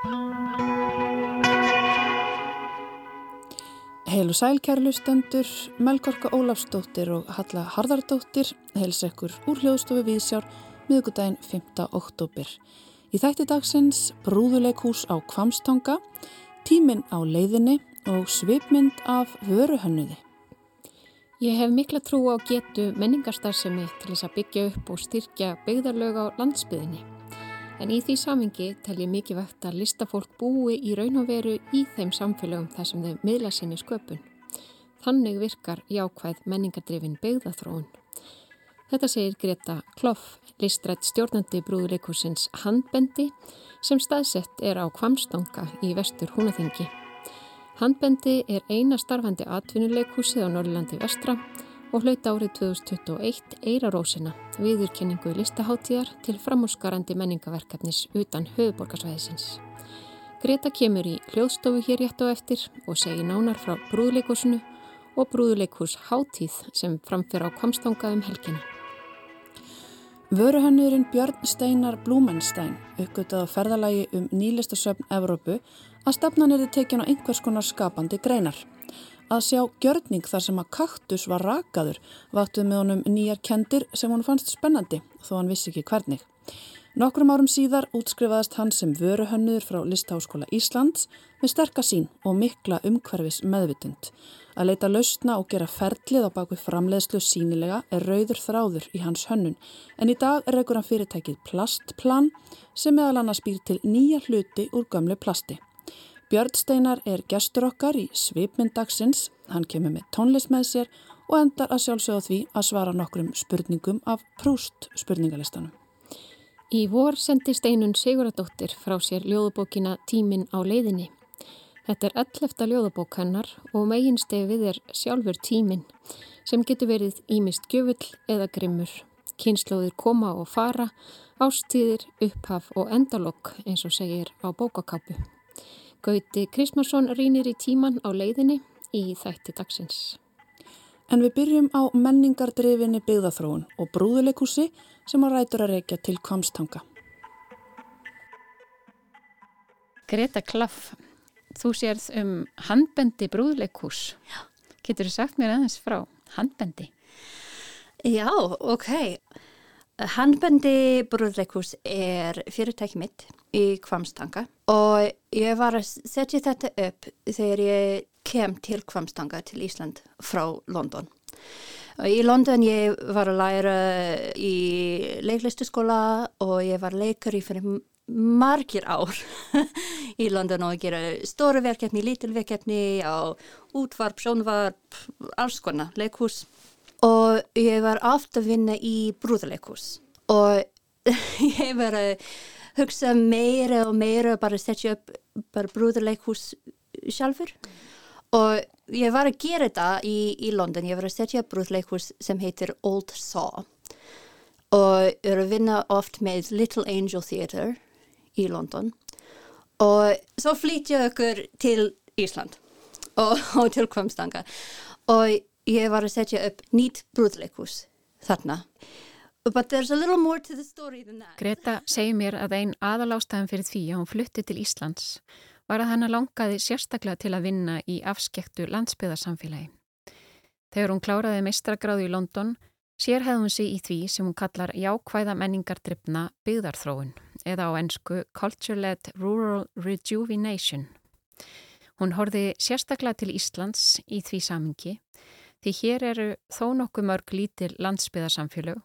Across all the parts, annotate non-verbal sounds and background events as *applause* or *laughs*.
Heil og sælkærlustendur, Melgorka Ólafsdóttir og Halla Harðardóttir heils ekkur úr hljóðstofu Vísjár miðugudaginn 5. oktober. Í þætti dagsins brúðuleikhús á Kvamstanga, tíminn á leiðinni og svipmynd af vöruhönnuði. Ég hef mikla trú á getu menningarstarfsemi til þess að byggja upp og styrkja byggðarlög á landsbyðinni. En í því samingi tel ég mikið vegt að listafólk búi í raun og veru í þeim samfélögum þar sem þau miðla sinni sköpun. Þannig virkar jákvæð menningardrifin byggðathróun. Þetta segir Greta Kloff, listrætt stjórnandi brúðuleikursins Handbendi sem staðsett er á Kvamstanga í vestur húnaþingi. Handbendi er eina starfandi atvinnuleikhúsið á Norrlandi vestra og hlaut árið 2021 Eirarósina viðurkenningu listaháttíðar til framúrskarandi menningaverkefnis utan höfuborgarsvæðisins. Greta kemur í hljóðstofu hér rétt á eftir og segir nánar frá brúðleikúsinu og brúðleikús háttíð sem framfyrir á kvamstanga um helgina. Vöruhannurinn Björn Steinar Blúmenstein uppgötuð á ferðalagi um nýlistasöfn Evrópu að stefnan er þið tekinn á einhvers konar skapandi greinar. Að sjá gjörning þar sem að kaktus var rakaður vaktuð með honum nýjar kendir sem hún fannst spennandi þó hann vissi ekki hvernig. Nokkrum árum síðar útskrifaðist hann sem vöruhönnuður frá Listháskóla Íslands með sterka sín og mikla umhverfis meðvitund. Að leita lausna og gera ferlið á baku framleiðslu sínilega er rauður þráður í hans hönnun en í dag reykur hann fyrirtækið Plastplan sem meðal annars býr til nýja hluti úr gömlu plasti. Björn Steinar er gestur okkar í svipmyndagsins, hann kemur með tónlist með sér og endar að sjálfsögða því að svara nokkrum spurningum af prúst spurningalistanum. Í vor sendi Steinun Siguradóttir frá sér ljóðubókina Tímin á leiðinni. Þetta er ellefta ljóðubók hennar og meginstefið er sjálfur tímin sem getur verið ímist gjöfull eða grimmur. Kynnslóðir koma og fara, ástíðir, upphaf og endalokk eins og segir á bókakápu. Gauti Krismarsson rínir í tíman á leiðinni í þætti dagsins. En við byrjum á menningardrifinni byggðathróun og brúðuleikúsi sem að rætur að reykja til Kvamstanga. Greta Klaff, þú sérð um handbendi brúðuleikús. Getur þú sagt mér aðeins frá handbendi? Já, ok. Handbendi brúðuleikús er fyrirtæki mitt í Kvamstanga og ég var að setja þetta upp þegar ég kem til Kvamstanga til Ísland frá London. Í London ég var að læra í leiklistaskóla og ég var leikari fyrir margir ár *laughs* í London og gera stóru verkefni, lítil verkefni á útvarp, sjónvarp, alls konar leikhús og ég var aftur að vinna í brúðarleikhús. Og *laughs* ég var að hugsa meira og meira bara að setja upp bara brúðarleikhús sjálfur. Og ég var að gera þetta í, í London, ég var að setja upp brúðarleikhús sem heitir Old Saw. Og er að vinna oft með Little Angel Theatre í London. Og svo flytja okkur til Ísland og, *laughs* og til Kvamstanga og ég var að setja upp nýtt brúðleikhús þarna Greta segir mér að einn aðalástæðan fyrir því að hún flutti til Íslands var að hann langaði sérstaklega til að vinna í afskektu landsbyðarsamfélagi. Þegar hún kláraði meistragráðu í London sérhæði hún sig í því sem hún kallar jákvæða menningardryfna byggðarþróun eða á ennsku Culture-led Rural Rejuvenation. Hún horfi sérstaklega til Íslands í því samingi því hér eru þó nokkuð mörg lítil landsbyðarsamfélög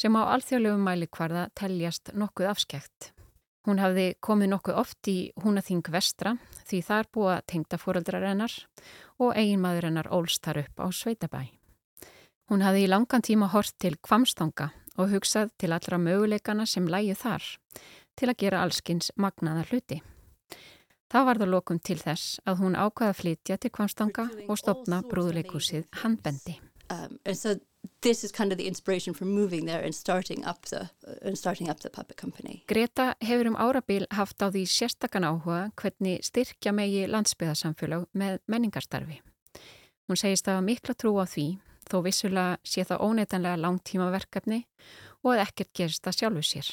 sem á alþjóðlegum mælikvarða teljast nokkuð afskekt. Hún hafði komið nokkuð oft í húnaþing vestra því þar búa tengda fóröldrar hennar og eiginmaður hennar ólst þar upp á Sveitabæ. Hún hafði í langan tíma hort til kvamstanga og hugsað til allra möguleikana sem lægi þar til að gera allskins magnaða hluti. Það var það lokum til þess að hún ákvaða að flytja til kvamstanga og stopna brúðuleikúsið handbendi. Um, this is kind of the inspiration for moving there and starting up the, and starting up the puppet company. Greta hefur um árabil haft á því sérstakann áhuga hvernig styrkja megi landsbyðarsamfélag með menningarstarfi. Hún segist að mikla trú á því þó vissulega sé það óneitanlega langtíma verkefni og að ekkert gerist það sjálfu sér.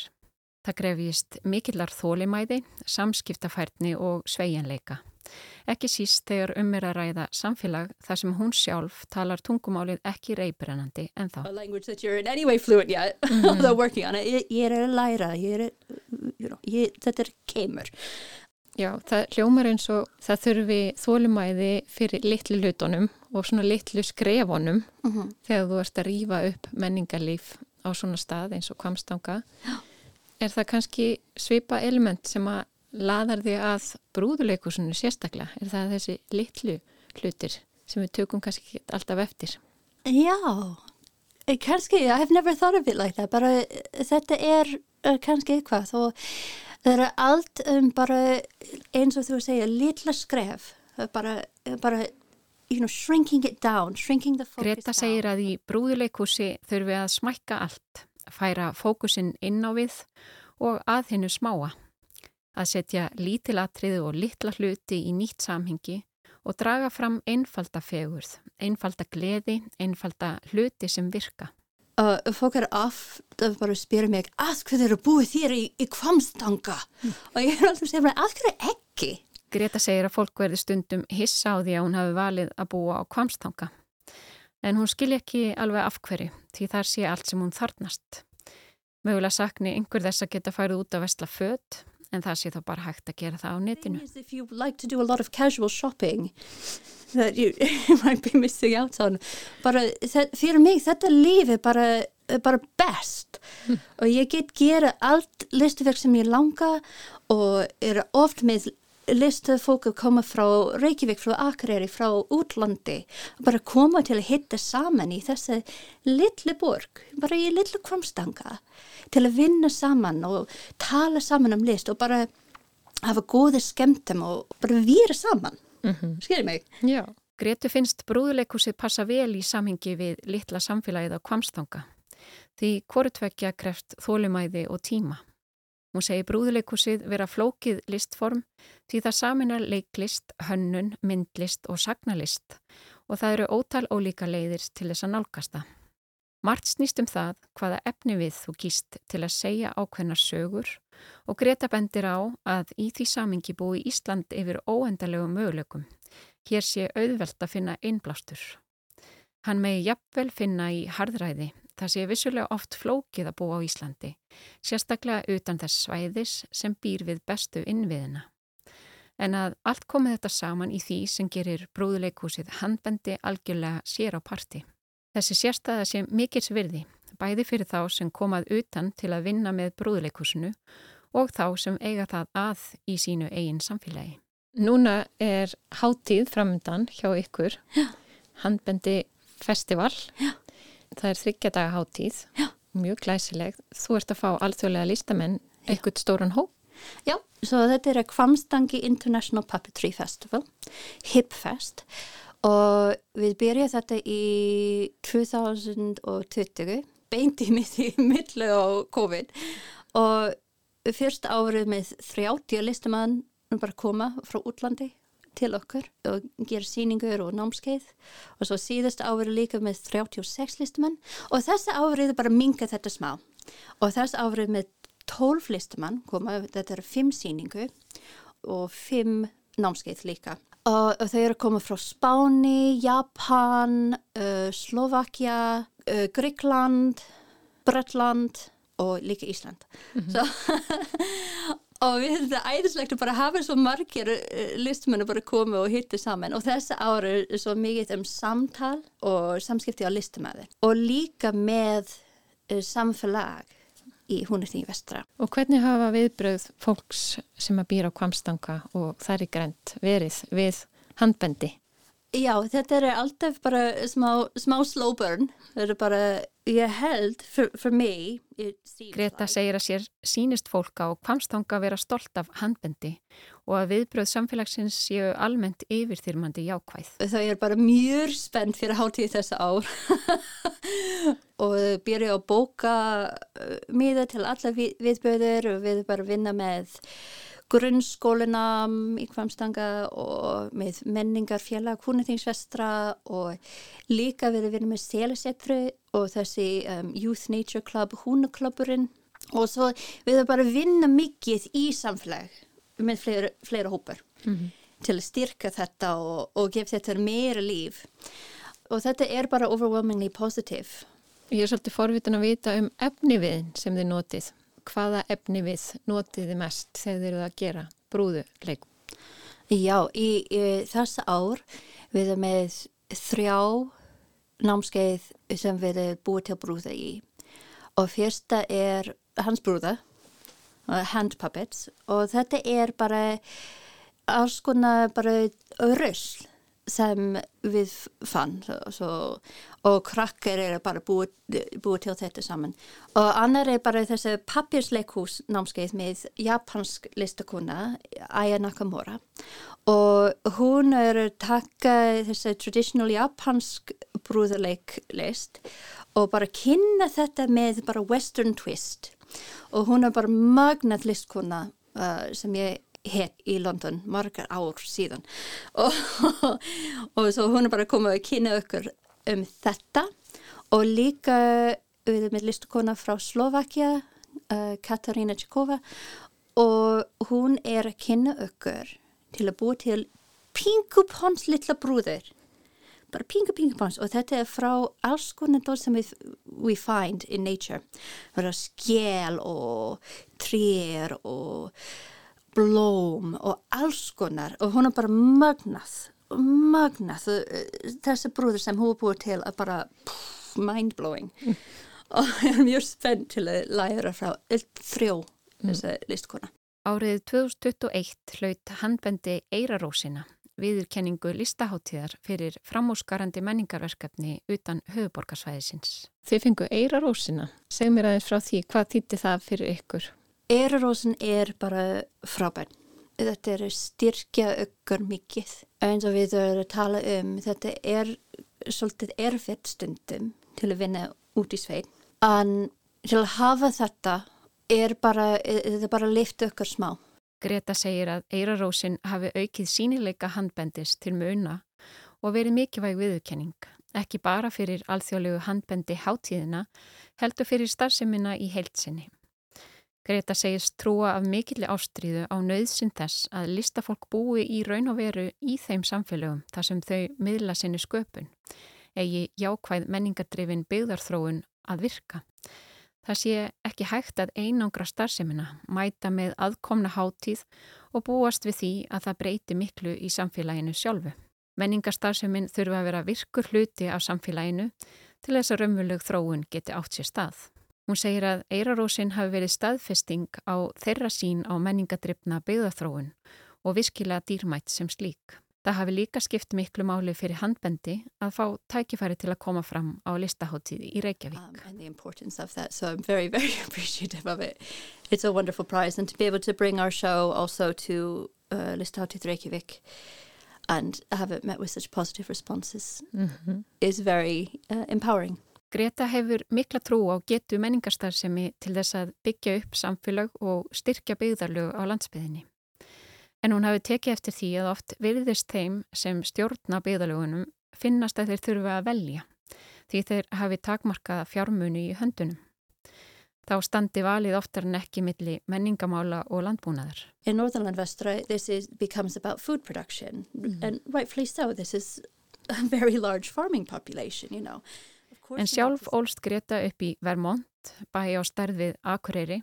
Það grefjist mikillar þólimæði, samskiptafærni og sveianleika. Ekki síst þegar um er að ræða samfélag þar sem hún sjálf talar tungumálið ekki reybrennandi en þá. Anyway yet, *laughs* mm -hmm. ég, ég er að læra, ég er, you know, ég, þetta er kemur. Já, það hljómar eins og það þurfi þólumæði fyrir litlu lutonum og svona litlu skrefunum mm -hmm. þegar þú ert að rýfa upp menningarlíf á svona stað eins og kvamstanga. Er það kannski svipa element sem að laðar þig að brúðuleikusinu sérstaklega? Er það þessi litlu hlutir sem við tökum kannski alltaf eftir? Já, kannski, I have never thought of it like that, bara þetta er uh, kannski eitthvað og það eru allt um bara eins og þú segja, litla skref, bara, bara you know, shrinking it down, shrinking the focus Greta down. Greta segir að í brúðuleikusi þurfum við að smækka allt, færa fókusin inn á við og að hennu smáa að setja lítilatriði og litla hluti í nýtt samhengi og draga fram einfalda fegurð, einfalda gleði, einfalda hluti sem virka. Uh, fólk er aft að bara spyrja mig að hvað eru búið þér í, í kvamstanga mm. og ég er alltaf að segja að hvað ekki. Greta segir að fólk verði stundum hissa á því að hún hafi valið að búa á kvamstanga. En hún skilja ekki alveg af hverju því þar sé allt sem hún þarnast. Mögulega sakni einhver þess að geta færið út að vestla född en það sé þá bara hægt að gera það á netinu. *laughs* Fyrir mig þetta lífi bara, bara best hm. og ég get gera allt listuverk sem ég langa og er oft með listu fólk að koma frá Reykjavík, frá Akureyri, frá útlandi bara koma til að hitta saman í þessi litli borg bara í litlu kvamstanga til að vinna saman og tala saman um list og bara hafa góði skemmtum og bara výra saman mm -hmm. skilir mig? Já, Gretu finnst brúðuleikusið passa vel í samhengi við litla samfélagið á kvamstanga því hvortvekja kreft þólumæði og tíma Hún segi brúðuleikusið vera flókið listform því það saminar leiklist, hönnun, myndlist og sagnalist og það eru ótal ólíka leiðir til þess að nálgasta. Mart snýst um það hvaða efni við þú gíst til að segja ákveðnar sögur og Greta bendir á að í því samingi búi Ísland yfir óendalegu möguleikum. Hér sé auðvelt að finna einblástur. Hann megi jafnvel finna í hardræði Það sé vissulega oft flókið að búa á Íslandi, sérstaklega utan þess svæðis sem býr við bestu innviðina. En að allt komið þetta saman í því sem gerir brúðuleikúsið handbendi algjörlega sér á parti. Þessi sérstæða sé mikils virði, bæði fyrir þá sem komað utan til að vinna með brúðuleikúsinu og þá sem eiga það að í sínu eigin samfélagi. Núna er háttíð framöndan hjá ykkur, handbendi festival. Já það er þryggjadaga háttíð, Já. mjög glæsileg. Þú ert að fá alþjóðlega listamenn eitthvað stóran hóp. Já, svo þetta er að Kvamstangi International Puppetry Festival, HIPFest og við byrjaðum þetta í 2020, beint í millu á COVID og fyrst árið með 30 listamann bara koma frá útlandi til okkur og gera síningur og námskeið. Og svo síðast árið líka með 36 listumann og þessi árið bara minga þetta smá. Og þessi árið með 12 listumann koma, þetta eru 5 síningu og 5 námskeið líka. Og, og þau eru komið frá Spáni, Japan, uh, Slovakia, uh, Gríkland, Breitland og líka Ísland. *laughs* Mm -hmm. so, og við hefum þetta æðislegt að bara hafa svo margir eh, listmennu bara komið og hitti saman og þessi ára er svo mikið um samtal og samskipti á listamæði og líka með uh, samfélag í húnirting í vestra. Og hvernig hafa viðbröð fólks sem að býra á kvamstanga og þær í grænt verið við handbendi? Já, þetta er alltaf bara smá, smá slow burn. Þetta er bara, ég held, for me... Greta segir að sér sínist fólka og kvamstanga vera stolt af handbendi og að viðbröð samfélagsins séu almennt yfirþyrmandi jákvæð. Það er bara mjög spennt fyrir hátíð þessa ár *laughs* og byrja að bóka uh, miða til alla viðbröður og við bara vinna með grunnskólina í Kvamstanga og með menningarfélag Húnetingsvestra og líka við erum með Selesettru og þessi um, Youth Nature Club Húnuklubburinn og svo við erum bara að vinna mikið í samfélag með fleira, fleira hópar mm -hmm. til að styrka þetta og, og gefa þetta meira líf. Og þetta er bara overwhelmingly positive. Ég er svolítið forvitin að vita um efniviðin sem þið notið hvaða efnivið notið þið mest þegar þið eru að gera brúðuleikum? Já, í, í þess ár við erum með þrjá námskeið sem við erum búið til brúða í. Og fyrsta er hans brúða hand puppets og þetta er bara alls konar bara rösl sem við fann svo, og krakkar er bara búið, búið til þetta saman. Og annar er bara þessi pappirsleikús námskeið með japansk listakona Aya Nakamura. Og hún er að taka þessi traditional japansk brúðarleiklist og bara kynna þetta með bara western twist. Og hún er bara magnat listkona uh, sem ég hér í London margar ár síðan. Og, *laughs* og svo hún er bara komið að kynna okkur um þetta. Og líka við erum með listkona frá Slovakia uh, Katarína Tchikova og hún er að kynna okkur til að búa til Pinkupons litla brúður. Bara pingu pingu pons og þetta er frá alls konar dóð sem við we find in nature. Það er skjel og trýr og blóm og alls konar og hún er bara magnað magnað þessi brúður sem hún er búið til að bara pff, mind-blowing mm. *laughs* og ég er mjög spennt til að læra frá þrjó þessi mm. listkona Árið 2021 hlaut handbendi Eirarósina viðurkenningu listaháttíðar fyrir framúsgarandi menningarverkefni utan höfuborgarsvæðisins. Þið fengu Eirarósina. Segð mér aðeins frá því, hvað týtti það fyrir ykkur? Eirarósin er bara frábært. Þetta er styrkja ykkur mikið. Eins og við erum að tala um, þetta er svolítið erfitt stundum til að vinna út í svein. En til að hafa þetta er bara, þetta er bara að lifta ykkur smá. Greta segir að Eirarósin hafi aukið sínileika handbendis til muna og verið mikilvæg viðurkenning, ekki bara fyrir alþjóðlegu handbendi hátíðina, heldur fyrir starfseminna í heilsinni. Greta segist trúa af mikilli ástríðu á nöðsinn þess að listafólk búi í raun og veru í þeim samfélögum þar sem þau miðla sinni sköpun, eigi jákvæð menningadrifin byggðarþróun að virka. Það sé ekki hægt að einangra starfseminna, mæta með aðkomna háttíð og búast við því að það breyti miklu í samfélaginu sjálfu. Menningarstarfsemin þurfa að vera virkur hluti af samfélaginu til þess að raunvölu þróun geti átt sér stað. Hún segir að Eirarósin hafi verið staðfesting á þeirra sín á menningadryfna byggðarþróun og viskilega dýrmætt sem slík. Það hafi líka skipt miklu máli fyrir handbendi að fá tækifæri til að koma fram á listaháttíð í Reykjavík. Um, that, so I'm very, *laughs* very appreciative of it. It's a wonderful prize and to be able to bring our show also to uh, listaháttíð Reykjavík and have it met with such positive responses mm -hmm. is very uh, empowering. Greta hefur mikla trú á getu menningarstarfsemi til þess að byggja upp samfélag og styrkja byggðarlög á landsbyðinni. En hún hafi tekið eftir því að oft virðist þeim sem stjórna byggðalögunum finnast að þeir þurfa að velja því þeir hafi takmarkaða fjármunu í höndunum. Þá standi valið oftar en ekki milli menningamála og landbúnaðar. In Northernland Vestra this is, becomes about food production mm. and rightfully so this is a very large farming population you know. En sjálf ólst Greta upp í Vermont, bæi á starfið Akureyri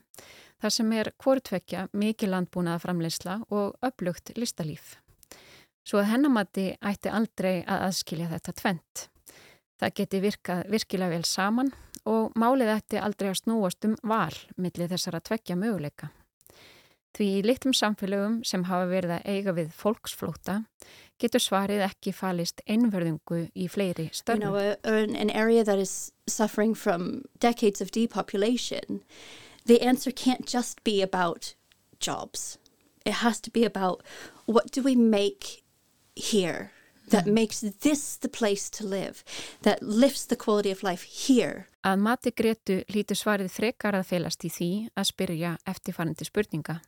þar sem er hvortvekja mikið landbúnaða framleysla og upplugt listalíf. Svo að hennamatti ætti aldrei að aðskilja þetta tvent. Það geti virkað virkilega vel saman og málið ætti aldrei að snúast um val millir þessara tvekja möguleika. Því í litum samfélögum sem hafa verið að eiga við fólksflóta getur svarið ekki falist einverðungu í fleiri störnum. You know, an area that is suffering from decades of depopulation the answer can't just be about jobs. It has to be about what do we make here that mm. makes this the place to live, that lifts the quality of life here. Að mati Gretu lítur svarið frekar að felast í því að spyrja eftirfarandi spurninga.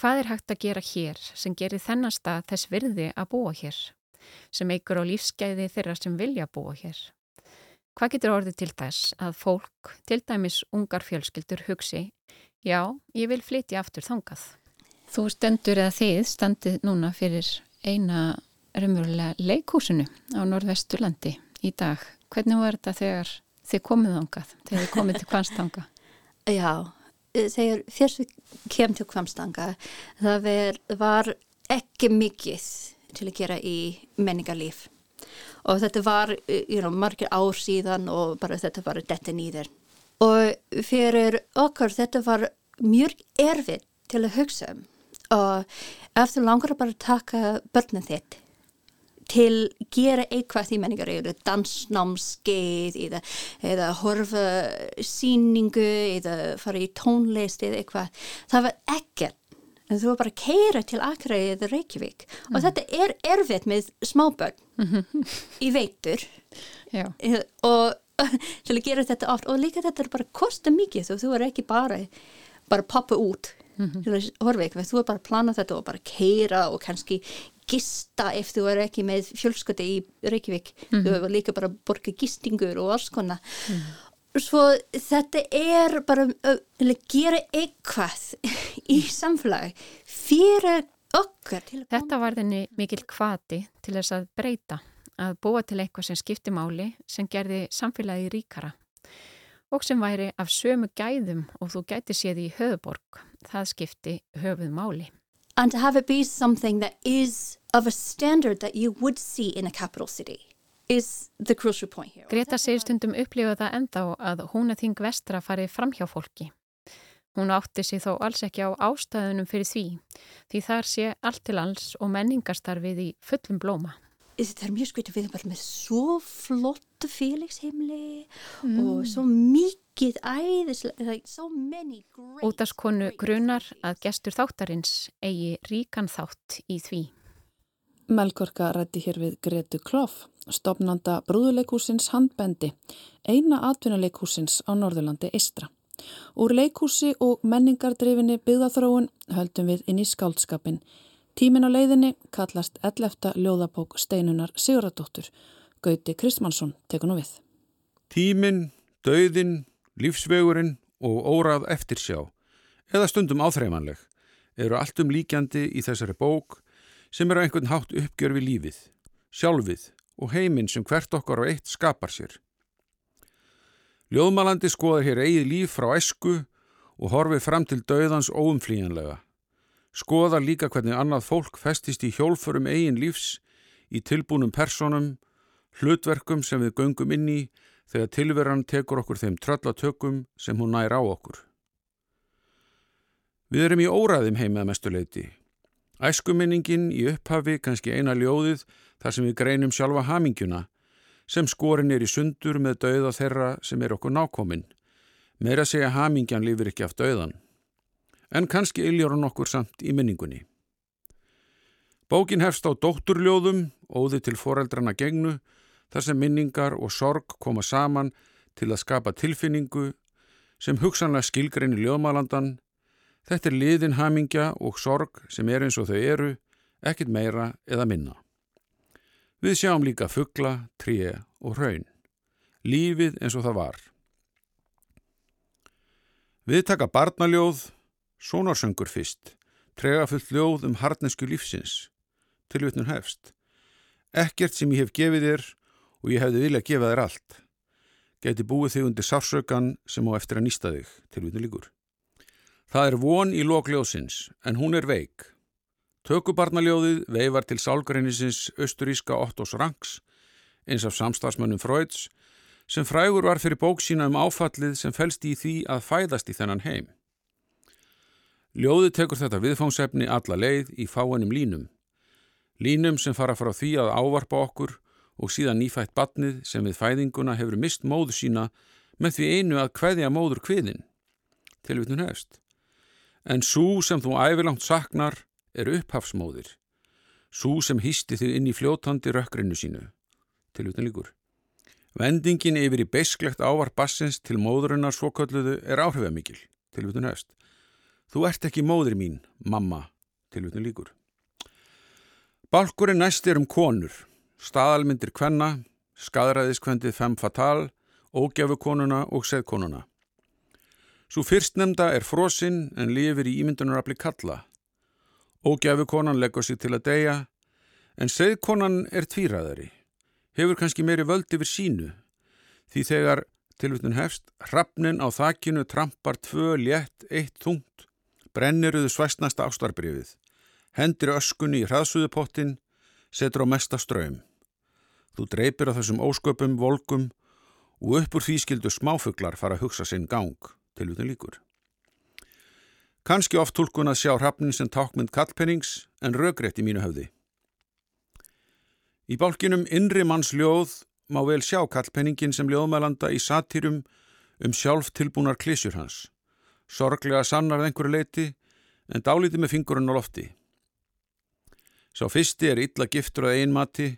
Hvað er hægt að gera hér sem gerir þennan stað þess virði að búa hér? Sem eigur á lífsgæði þeirra sem vilja búa hér? Hvað getur orðið til þess að fólk, til dæmis ungar fjölskyldur, hugsi, já, ég vil flytja aftur þangað? Þú stendur eða þið standið núna fyrir eina raunverulega leikúsinu á norðvesturlandi í dag. Hvernig var þetta þegar þið komið ángað, þegar þið komið til Kvanstanga? *laughs* Já, þegar fyrst við kemum til Kvanstanga það var ekki mikið til að gera í menningarlíf. Og þetta var you know, margir ár síðan og bara þetta var þetta nýður og fyrir okkar þetta var mjög erfitt til að hugsa um. Og eftir langar að bara taka börnum þitt til gera eitthvað í menningar eða dansnámskeið eða, eða horfa síningu eða fara í tónlist eða eitthvað. Það var ekkert. En þú var bara að keira til Akraði eða Reykjavík. Mm. og þetta er erfitt með smábörn mm *laughs* -hmm. í veitur. Og *laughs* til að gera þetta oft. Og líka þetta er bara kosta mikið. Og þú er ekki bara bara poppa út mm -hmm. að eitthvað, þú er bara að plana þetta og bara keira og kannski gista ef þú er ekki með fjölskoti í Reykjavík, -hmm. þú er líka bara borga gistingur og alls konar mhm svo þetta er bara að gera eitthvað í samfélagi fyrir okkar. Þetta var þenni mikil kvati til þess að breyta, að búa til eitthvað sem skipti máli, sem gerði samfélagi ríkara og sem væri af sömu gæðum og þú gæti séð í höfuborg. Það skipti höfuð máli. And to have it be something that is of a standard that you would see in a capital city. Greta segir stundum upplifa það enda á að hún að þing vestra fari fram hjá fólki. Hún átti sig þó alls ekki á ástæðunum fyrir því, því þar sé allt til alls og menningarstarfið í fullum blóma. Það er mjög skvítið við bara með svo flott félagsheimli mm. og svo mikið æðislega, so many great... Ótaskonu grunar að gestur þáttarins eigi ríkan þátt í því. Melgorka rætti hér við Gretu Kloff, stopnanda brúðuleikúsins Handbendi, eina atvinnuleikúsins á Norðurlandi Eistra. Úr leikúsi og menningardrifinni byggðathróun höldum við inn í skáldskapin. Tímin á leiðinni kallast 11. ljóðabók steinunar Siguradóttur. Gauti Kristmansson tekur nú við. Tímin, dauðin, lífsvegurinn og órað eftirsjá, eða stundum áþreifanleg, eru alltum líkjandi í þessari bók sem er á einhvern hátt uppgjör við lífið, sjálfið og heiminn sem hvert okkar á eitt skapar sér. Ljóðmalandi skoðar hér eigið líf frá æsku og horfið fram til dauðans óumflíjanlega. Skoðar líka hvernig annað fólk festist í hjólfurum eigin lífs, í tilbúnum personum, hlutverkum sem við göngum inn í þegar tilveran tekur okkur þeim tröllatökum sem hún nær á okkur. Við erum í óræðum heimað mestuleiti Æskuminningin í upphafi kannski eina ljóðið þar sem við greinum sjálfa hamingjuna sem skorin er í sundur með dauða þeirra sem er okkur nákominn. Meira segja hamingjan lifir ekki af dauðan. En kannski iljur hann okkur samt í minningunni. Bókin hefst á dótturljóðum, óði til foreldrana gegnu, þar sem minningar og sorg koma saman til að skapa tilfinningu sem hugsanlega skilgrein í ljóðmálandan Þetta er liðin hamingja og sorg sem er eins og þau eru, ekkit meira eða minna. Við sjáum líka fuggla, tríu og hraun. Lífið eins og það var. Við taka barnaljóð, sónarsöngur fyrst, trega fullt ljóð um harnesku lífsins, tilvitnum hefst. Ekkert sem ég hef gefið þér og ég hefði viljað gefa þér allt. Geti búið þig undir sársökan sem á eftir að nýsta þig, tilvitnum líkur. Það er von í lokljósins, en hún er veik. Tökubarnaljóðið veifar til sálgreinisins austuríska Ottos Ranks, eins af samstagsmönnum Freuds, sem frægur var fyrir bók sína um áfallið sem fælst í því að fæðast í þennan heim. Ljóðið tekur þetta viðfóngsefni alla leið í fáinum línum. Línum sem fara frá því að ávarpa okkur og síðan nýfætt batnið sem við fæðinguna hefur mist móðu sína með því einu að hveðja móður kviðin. Tilvitnun hefst. En svo sem þú ævilangt saknar er upphafsmóðir. Svo sem hýsti þig inn í fljótandi rökkrinu sínu. Til utan líkur. Vendingin yfir í beisklegt ávar bassins til móðurinnar svokölluðu er áhrifamikil. Til utan hefst. Þú ert ekki móðir mín, mamma. Til utan líkur. Balkurinn næst er um konur. Staðalmyndir kvenna, skadræðiskvendið fem fatal, ógjafukonuna og seðkonuna. Svo fyrstnemda er frosinn en lifir í ímyndunarafli kalla. Ógjafukonan leggur sig til að deyja en seðkonan er tvíraðari. Hefur kannski meiri völd yfir sínu því þegar tilvitun hefst hrappnin á þakkinu trampar tvö létt, eitt þungt, brenniruðu svæstnasta ástarbrifið, hendir öskunni í hraðsuðupottin, setur á mesta ströym. Þú dreipir á þessum ósköpum, volkum og uppur því skildu smáfuglar fara að hugsa sinn gang, tilvitun líkur. Kanski oft tólkun að sjá hrappnin sem tákmynd kallpennings en röggrétt í mínu höfði. Í bálkinum Inri manns ljóð má vel sjá kallpenningin sem ljóðmælanda í satyrum um sjálf tilbúnar klísjur hans. Sorglega sannar einhverju leiti en dálítið með fingurinn á lofti. Sá fyrsti er illa giftur að einmati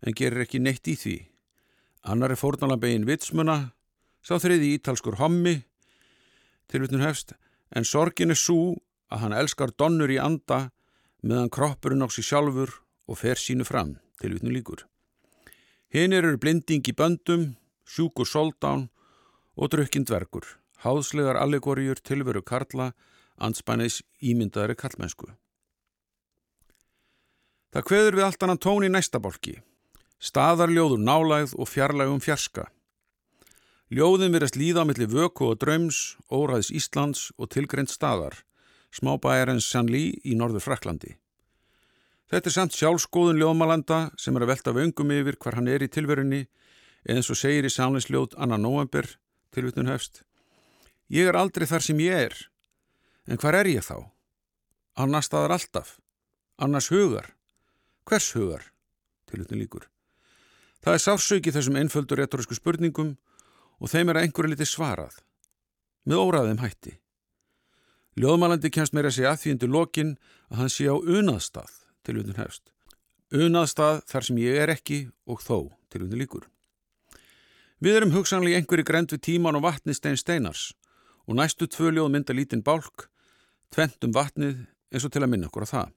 en gerir ekki neitt í því. Annar er fórnalambegin vitsmuna, sá þriði ítalskur hommi, tilvittun hefst, en sorgin er svo að hann elskar donnur í anda meðan kroppurinn á sig sjálfur og fer sínu fram, tilvittun líkur. Hinnir eru blinding í böndum, sjúkur soldán og drukkinn dvergur, háðslegar allegoríur tilveru karla, anspænis ímyndaðari kallmennsku. Það kveður við allt annan tón í næsta bólki, staðarljóður nálægð og fjarlægum fjarska. Ljóðin verðast líða á milli vöku og dröms, óræðis Íslands og tilgreynd staðar, smábæjarens Sannlí í norður Fraklandi. Þetta er samt sjálfskoðun ljóðmalanda sem er að velta vöngum yfir hvar hann er í tilverunni eins og segir í samlingsljóð Anna Nóember, tilvitun hefst. Ég er aldrei þar sem ég er, en hvar er ég þá? Annars staðar alltaf, annars hugar. Hvers hugar? Tilvitun líkur. Það er sársauki þessum einföldur retorísku spurningum og þeim er einhverju liti svarað, með óraðum hætti. Ljóðmalandi kemst meira segja að því undir lokin að hann sé á unaðstað tilvöndun hefst. Unaðstað þar sem ég er ekki og þó tilvöndun líkur. Við erum hugsanlega einhverju grend við tíman og vatni stein steinars og næstu tvö ljóð mynda lítinn bálk, tventum vatnið eins og til að minna okkur á það.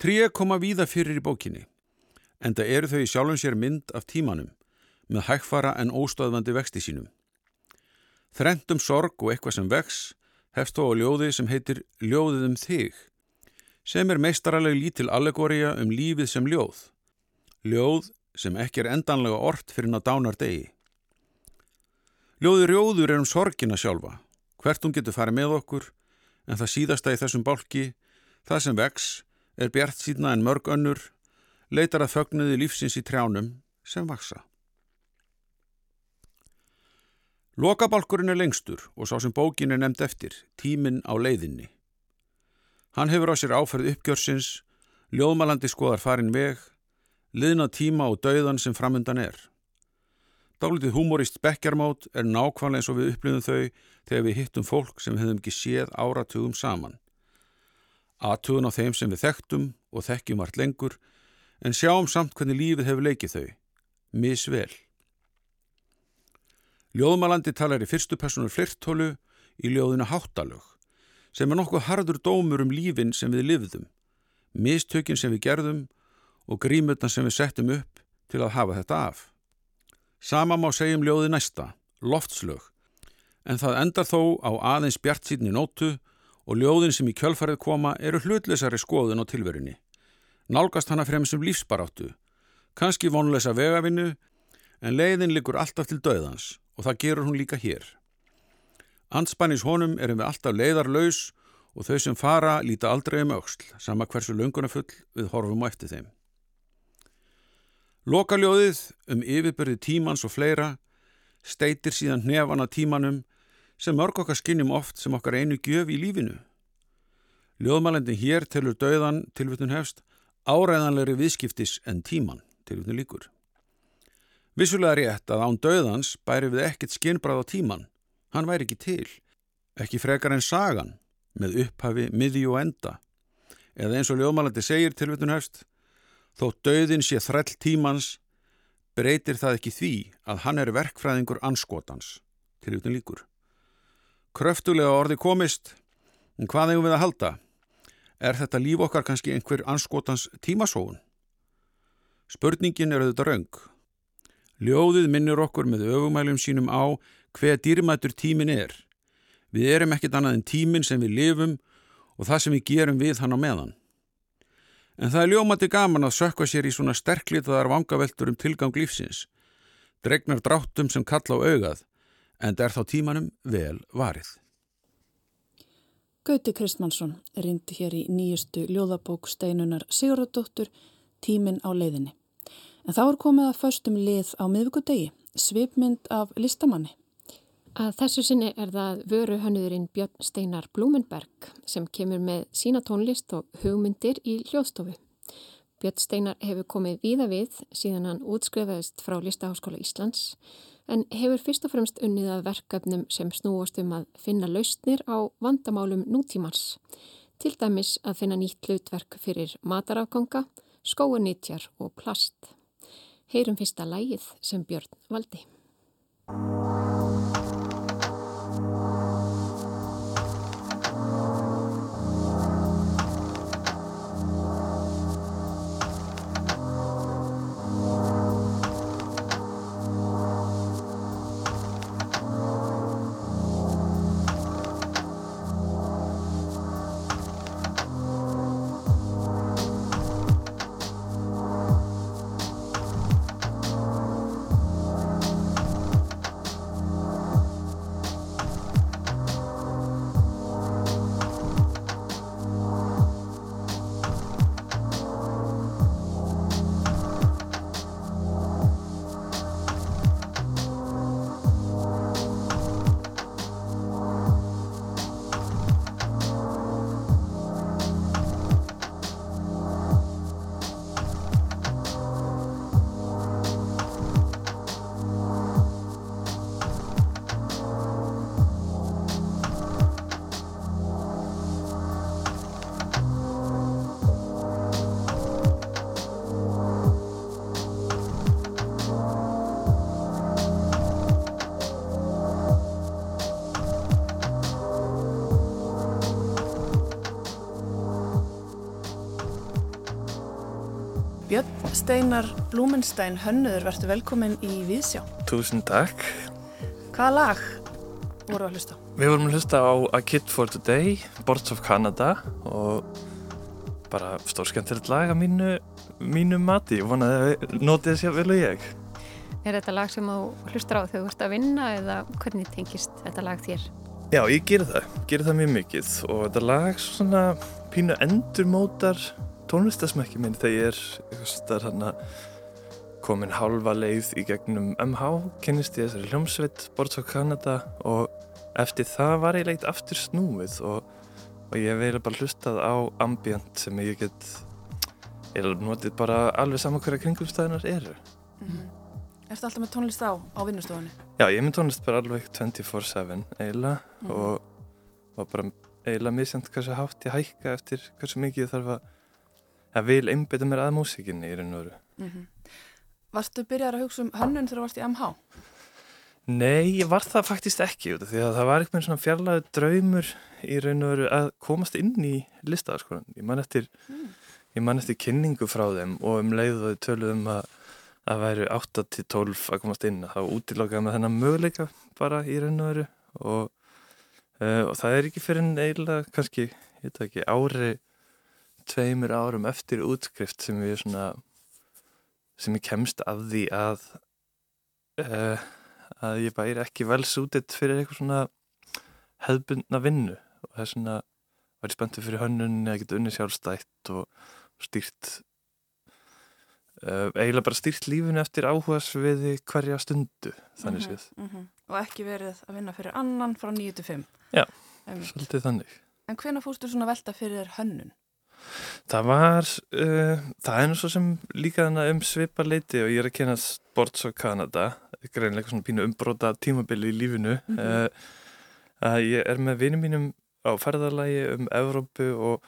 Tríu koma víða fyrir í bókinni, en það eru þau í sjálfum sér mynd af tímanum með hægfara en óstöðvandi vexti sínum. Þrentum sorg og eitthvað sem vex hefst þó á ljóði sem heitir Ljóðið um þig sem er meistaraleg lítil allegória um lífið sem ljóð. Ljóð sem ekki er endanlega orrt fyrir ná dánar degi. Ljóður rjóður er um sorgina sjálfa, hvert hún getur farið með okkur, en það síðasta í þessum bálki, það sem vex, er bjart síðna en mörg önnur, leitar að fögnuði lífsins í trjánum sem vaksa. Lokabálkurinn er lengstur og sá sem bókin er nefnd eftir, tíminn á leiðinni. Hann hefur á sér áferð uppgjörsins, ljóðmalandi skoðar farin veg, liðna tíma og dauðan sem framundan er. Dálitið humorist bekkjarmót er nákvæmlega eins og við upplifum þau þegar við hittum fólk sem við hefum ekki séð áratugum saman. Aðtugun á þeim sem við þekktum og þekkjum vart lengur en sjáum samt hvernig lífið hefur leikið þau. Misvel. Ljóðmalandi talar í fyrstu personu flirtólu í ljóðinu háttalög sem er nokkuð hardur dómur um lífin sem við lifðum, mistökin sem við gerðum og grímutna sem við settum upp til að hafa þetta af. Sama má segjum ljóði næsta, loftslög, en það endar þó á aðeins bjart síðni nótu og ljóðin sem í kjölfarið koma eru hlutleysari skoðun á tilverunni. Nálgast hana fremst um lífsbaráttu, kannski vonleisa vegavinnu, en leiðin liggur alltaf til döðans og það gerur hún líka hér. Anspannis honum erum við alltaf leiðarlaus og þau sem fara líta aldrei um auksl, sama hversu lungunafull við horfum á eftir þeim. Lokaljóðið um yfirbyrði tímans og fleira steitir síðan hnefana tímanum sem mörg okkar skinnjum oft sem okkar einu gjöf í lífinu. Ljóðmælendin hér telur döðan tilvitun hefst áræðanlegri viðskiptis en tíman tilvitun líkur. Vissulega rétt að án döðans bæri við ekkert skinnbrað á tíman Hann væri ekki til, ekki frekar en sagan, með upphafi, miði og enda. Eða eins og ljóðmælandi segir tilvitun hefst, þó döðin sé þræll tímans, breytir það ekki því að hann er verkfræðingur anskotans, tilvitun líkur. Kröftulega orði komist, en hvað hefum við að halda? Er þetta líf okkar kannski einhver anskotans tímasóun? Spurningin er auðvitað raung. Ljóðið minnir okkur með ögumælum sínum á hver dýrmætur tímin er. Við erum ekkit annað en tímin sem við lifum og það sem við gerum við hann á meðan. En það er ljómandi gaman að sökka sér í svona sterklitaðar vangaveltur um tilgang lífsins. Dregnar dráttum sem kalla á augað, en það er þá tímanum vel varið. Gauti Kristmannsson rindi hér í nýjustu ljóðabók steinunar Sigurðardóttur Tímin á leiðinni. En þá er komið að förstum lið á miðvíkudegi, svipmynd af listamanni. Að þessu sinni er það vöru hönnuðurinn Björn Steinar Blúmenberg sem kemur með sína tónlist og hugmyndir í hljóðstofu. Björn Steinar hefur komið víða við síðan hann útskrifaðist frá Listaháskóla Íslands en hefur fyrst og fremst unnið að verkefnum sem snúast um að finna lausnir á vandamálum nútímans. Til dæmis að finna nýtt hlutverk fyrir matarafganga, skóunitjar og plast. Heyrum fyrsta lægið sem Björn valdi. Steinar Blúmenstein, hönnuður, verður velkomin í Víðsjá. Túsund takk. Hvaða lag voru að hlusta? Við vorum að hlusta á A Kid for Today, Boards of Canada og bara stórskjöntilegt lag að mínu, mínu mati. Ég vonaði að notið þess að og ég. Er þetta lag sem þú hlustar á þegar þú ert að vinna eða hvernig tengist þetta lag þér? Já, ég ger það. Ger það mjög mikið og þetta lag svona pínu endurmótar tónlistasmekki minn þegar ég er komin halva leið í gegnum MH, kennist ég þessari hljómsveit Boards of Canada og eftir það var ég leitt aftur snúið og, og ég veila bara hlustað á ambient sem ég get ég er notið bara alveg saman hverja kringumstæðinar eru mm -hmm. Erstu alltaf með tónlist á á vinnustofunni? Já, ég er með tónlist bara alveg 24-7 eiginlega mm -hmm. og, og bara eiginlega misjant hversu hátt ég hækka eftir hversu mikið ég þarf að að vil einbita mér að músikinni í raun og veru. Mm -hmm. Varstu byrjar að hugsa um hönnun þegar þú varst í MH? Nei, ég var það faktist ekki því að það var eitthvað svona fjarlæðu draumur í raun og veru að komast inn í listaðarskoðan. Ég man eftir, mm. eftir kynningu frá þeim og um leiðu þau töluðum að að væri 8-12 að komast inn að það var útilokað með þennan möguleika bara í raun og veru og, uh, og það er ekki fyrir en eiginlega kannski, ég veit ekki, ári tveimur árum eftir útskrift sem ég svona sem ég kemst að því að uh, að ég bæri ekki vel sútitt fyrir eitthvað svona hefðbundna vinnu og það er svona var ég spenntið fyrir hönnunni að geta unni sjálfstætt og stýrt uh, eiginlega bara stýrt lífinu eftir áhugas við hverja stundu þannig séð mm -hmm, mm -hmm. og ekki verið að vinna fyrir annan frá 9-5 já, um. svolítið þannig en hvena fórstu svona velta fyrir hönnun? Það var, uh, það er nú svo sem líka þannig um svipa leiti og ég er að kynna Sports of Canada, greinlega svona pínu umbróta tímabili í lífinu. Mm -hmm. uh, ég er með vinum mínum á ferðarlægi um Evrópu og,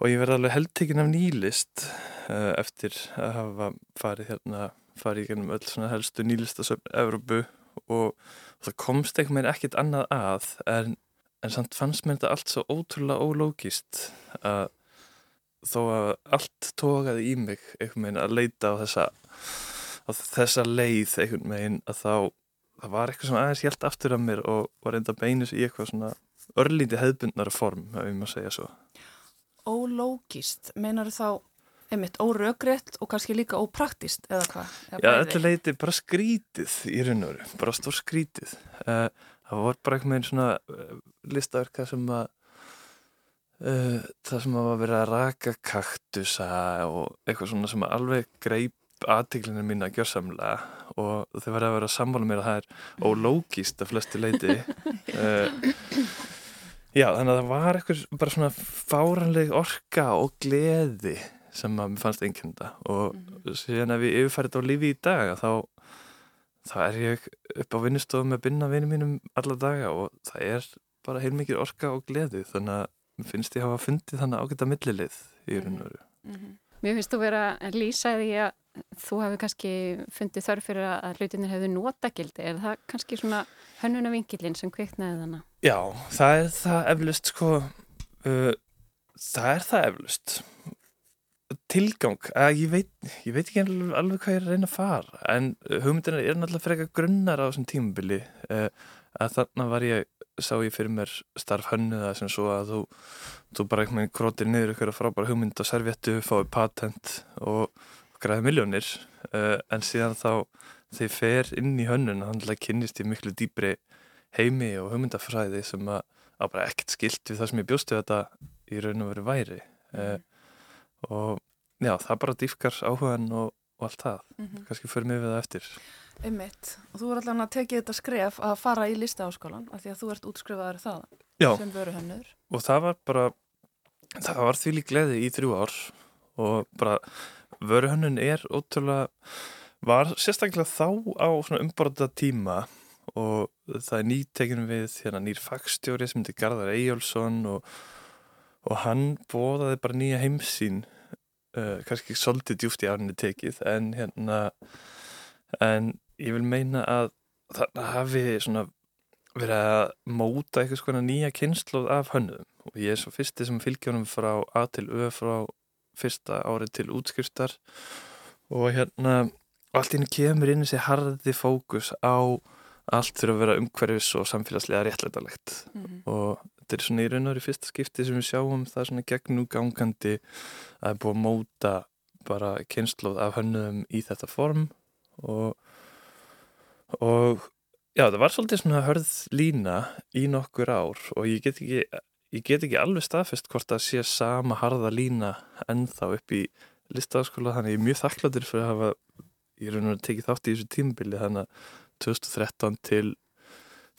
og ég verði alveg heldtekinn af nýlist uh, eftir að hafa farið hérna, farið í gennum öll svona helstu nýlistasöfn Evrópu og, og það komst einhvern veginn ekkert annað að en, en samt fannst mér þetta allt svo ótrúlega ólógist að þó að allt tókaði í mig einhvern veginn að leita á þessa á þessa leið einhvern veginn að þá það var eitthvað sem aðeins hjælt aftur af mér og var enda beinis í eitthvað svona örlíti hefðbundnara form, ef ég maður segja svo. Ólógist, meinar þá einmitt óröggrétt og kannski líka ópraktist eða hvað? Já, þetta leiti bara skrítið í raun og veru, bara stór skrítið. Uh, það var bara einhvern veginn svona uh, listaverka sem að uh, það sem að vera að raka kaktusa og eitthvað svona sem alveg greip aðtíklinu mín að gjörsamlega og þau verði að vera að samvala mér að það er ólógist að flestu leiti uh, *laughs* já þannig að það var eitthvað bara svona fáranleg orka og gleði sem að mér fannst einkenda og -hmm. síðan ef ég yfirfærið á lífi í dag þá, þá er ég upp á vinnustofum með binna vinið mínum alla daga og það er bara heilmikið orka og gleði þannig að mér finnst ég hafa fundið þannig ágætt að millilið í raun og veru mm -hmm. Mér finnst þú vera að lýsa því að þú hefði kannski fundið þörf fyrir að hlutinir hefðu notagildi er það kannski svona hönnuna vingilin sem kveiknaði þannig? Já, það er það eflust sko uh, það er það eflust tilgang, að ég veit ég veit ekki alveg, alveg hvað ég er að reyna að fara en hugmyndina er náttúrulega eitthvað grunnar á þessum tímubili uh, að þarna var ég, sá ég fyrir mér starf hönnuða sem svo að þú þú bara eitthvað grótir niður ykkur frábæra hugmynd á servettu, fáið patent og græði miljónir uh, en síðan þá þeir fer inn í hönnun hann kynnist í miklu dýbri heimi og hugmyndafræði sem að, að bara ekkert skilt við það sem ég bjóstu þetta í raun og veru væri. Uh, og já, það bara dýfkar áhugan og, og allt það. Mm -hmm. kannski mig við það eftir Einmitt, og þú er allavega að tekið þetta skref að fara í listaáskólan af því að þú ert útskrifaður það já. sem veru hönnur og það var bara það var því lík gleði í þrjú ár. Og bara vöruhönnun er ótrúlega var sérstaklega þá á svona umborða tíma og það er nýttekinn við hérna nýr fagstjóri sem heitir Garðar Eyjálsson og, og hann bóðaði bara nýja heimsín uh, kannski ekki svolítið djúft í árunni tekið en hérna en ég vil meina að það hafi svona verið að móta eitthvað svona nýja kynnslóð af hönnum og ég er svo fyrsti sem fylgjónum frá A til Ö frá fyrsta árið til útskristar og hérna allt inn kemur inn þessi harði fókus á allt fyrir að vera umhverfis og samfélagslega réttleitalegt mm -hmm. og þetta er svona í raun og í fyrsta skipti sem við sjáum það svona gegnúgangandi að búið að móta bara kynnslóð af hönnuðum í þetta form. Og og já það var svolítið svona hörð lína í nokkur ár og ég get ekki ég get ekki alveg staðfest hvort að sé sama harða lína ennþá upp í listafaskóla þannig ég er mjög þakkladur fyrir að hafa ég er raun og tekið þátt í þessu tímbili þannig að 2013 til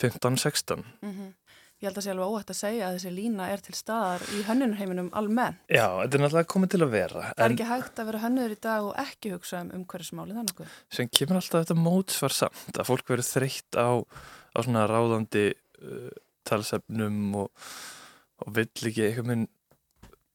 15-16 mm -hmm. Ég held að sé alveg óhætt að segja að þessi lína er til staðar í hönnunarheiminum almennt. Já, þetta er náttúrulega komið til að vera. Það er ekki hægt að vera hönnur í dag og ekki hugsa um umhverjusmáli þannig. Sem kemur alltaf þetta mótsvar samt að fólk verður þreytt á, á svona ráðandi uh, talsefnum og og vill ekki eitthvað minn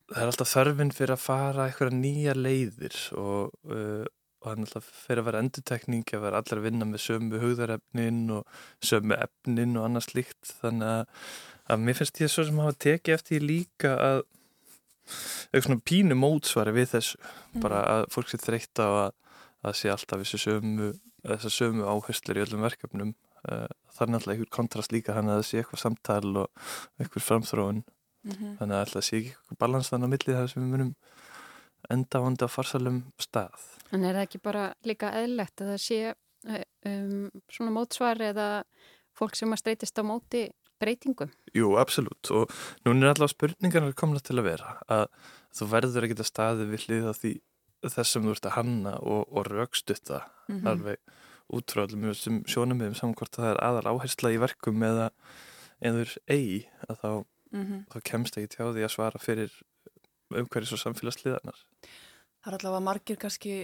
það er alltaf þörfinn fyrir að fara eitthvað nýja leiðir og, uh, og það er alltaf fyrir að vera endutekning að vera allir að vinna með sömu hugðarefnin og sömu efnin og annað slíkt þannig að, að mér finnst ég svo sem hafa tekið eftir líka að eitthvað svona pínu mótsvari við þessu mm. bara að fólk sé þreytta á að, að sé alltaf þessu sömu, sömu áherslir í öllum verkefnum uh, það er náttúrulega einhver kontrast líka þannig að það sé eitthvað samtal og einhver framþróun mm -hmm. þannig að alltaf sé ekki eitthvað balans þannig á millið þar sem við munum enda vandi á farsalum stað En er það ekki bara líka eðlegt að það sé eh, um, svona mótsvar eða fólk sem að streytist á móti breytingum? Jú, absolutt og núna er alltaf spurningarnar komna til að vera að þú verður ekki að staði við hlið því þess sem þú ert að hanna og, og raukstutta mm -hmm. alveg útfráðum mjög sem sjónum við um saman hvort það er aðal áhersla í verkum eða einður eigi að þá mm -hmm. þá kemst ekki tjá því að svara fyrir umhverjus og samfélagsliðarnar. Það er allavega margir kannski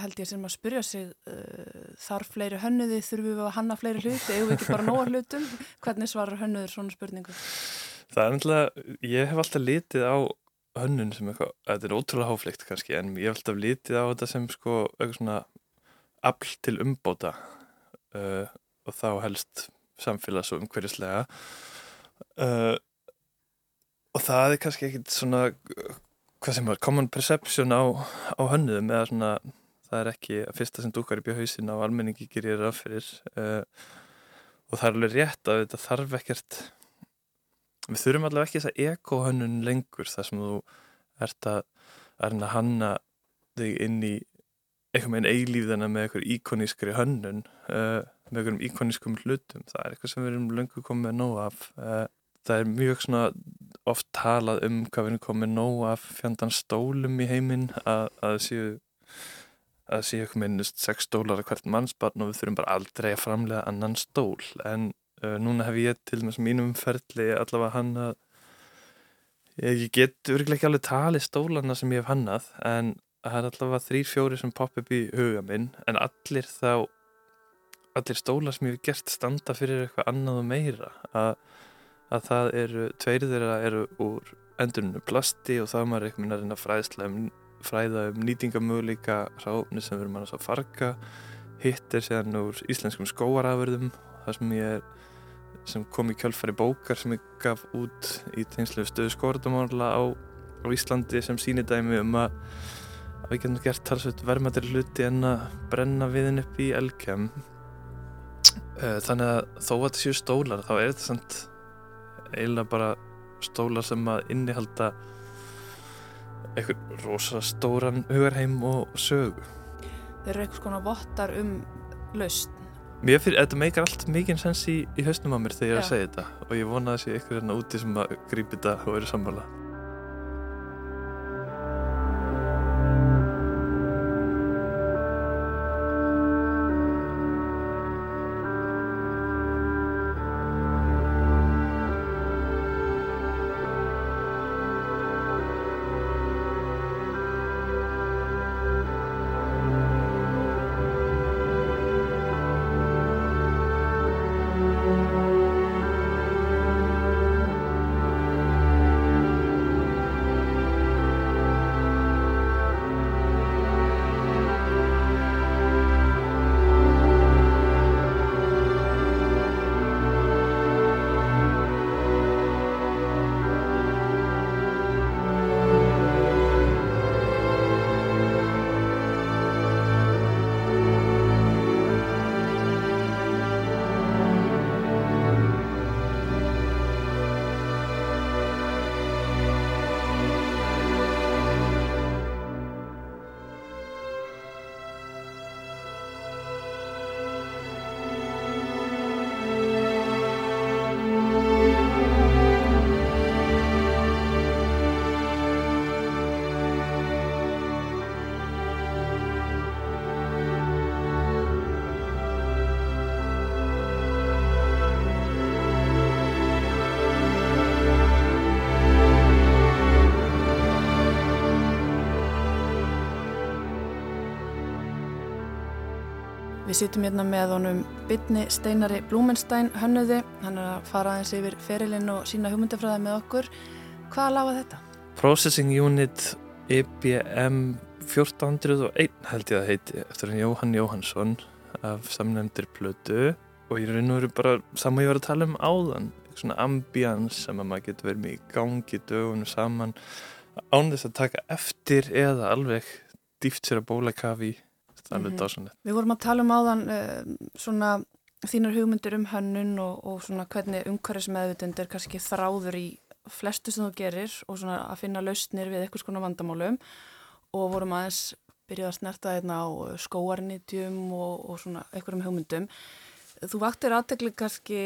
held ég sem að spyrja sig uh, þarf fleiri hönnuði, þurfum við að hanna fleiri hluti, eigum við ekki bara nóga hlutum hvernig svarar hönnuður svona spurningu? Það er náttúrulega, ég hef alltaf litið á hönnun sem eitthvað, þetta er ótrúlega háflikt kannski, en ég hef alltaf litið á þetta sem sko eitthvað svona afl til umbóta uh, og þá helst samfélags og umhverjuslega uh, og það er kannski ekkit svona hvað sem var common perception á, á hönnuðum eða svona það er ekki að fyrsta sem dúkar upp í hausin á almenningi gerir það fyrir uh, og það er alveg rétt að þetta þarf ekkert við þurfum allavega ekki þess að ekohönnun lengur þar sem þú ert að, að hanna þig inn í eitthvað með einn eilíðana með eitthvað íkonískri hönnun uh, með eitthvað íkonískum hlutum. Það er eitthvað sem við erum löngu komið nóg af uh, það er mjög svona oft talað um hvað við erum komið nóg af fjandan stólum í heiminn að það séu að séu eitthvað minnust 6 stólar að hvert mannsbarn og við þurfum bara aldrei að framlega annan stól. En uh, núna hef ég til þess mínum ferli allavega hann að ég get virkilega ekki alveg talið stólana sem ég hef hannað en það er allavega þrýr fjóri sem popp upp í huga minn en allir þá allir stólar sem ég hef gert standa fyrir eitthvað annað og meira. Að, að það eru, tveir þeirra eru úr endurinu plasti og það maður eitthvað að reyna fræðsla um fræða um nýtingamöguleika ráfni sem verður mann að farga. Hitt er séðan úr íslenskum skóaraförðum það sem ég er sem kom í kjölfari bókar sem ég gaf út í tengslu stöðu skóraðamála á, á Íslandi sem sínidæmi um að við getum gert talsveit vermaðir hluti en að brenna viðin upp í elgjum eh, þannig að þó að þetta séu stólar þá er þetta samt eiginlega bara stólar sem að innihalda eitthvað rosa stóran hugarheim og sögu. Þeir eru eitthvað svona vottar um laust Mér fyrir, þetta meikar allt mikið sens í, í hausnum á mér þegar ég er að segja þetta og ég vona að sé ykkur hérna úti sem að grípi þetta og eru sammála Við sittum hérna með honum bytni Steinari Blúmenstein hönnuði. Hann er að fara aðeins yfir ferilinn og sína hugmyndafræði með okkur. Hvað laga þetta? Processing Unit EBM 1401 held ég að heiti eftir hann Jóhann Jóhannsson af samnefndir plötu og ég og veru bara saman ég var að tala um áðan svona ambíans sem að maður getur verið með í gangi dögunum saman án þess að taka eftir eða alveg dýft sér að bóla kafi það er alveg Mhm. dásanlegt. Við vorum að tala um áðan uh, svona þínar hugmyndir um hönnun og, og svona hvernig umhverfismeðvitund er kannski þráður í flestu sem þú gerir og svona að finna lausnir við eitthvað skona vandamálum og vorum aðeins byrjuð að snerta hérna á skóarnitjum og, og svona einhverjum hugmyndum. Þú vaktir aðtegli kannski,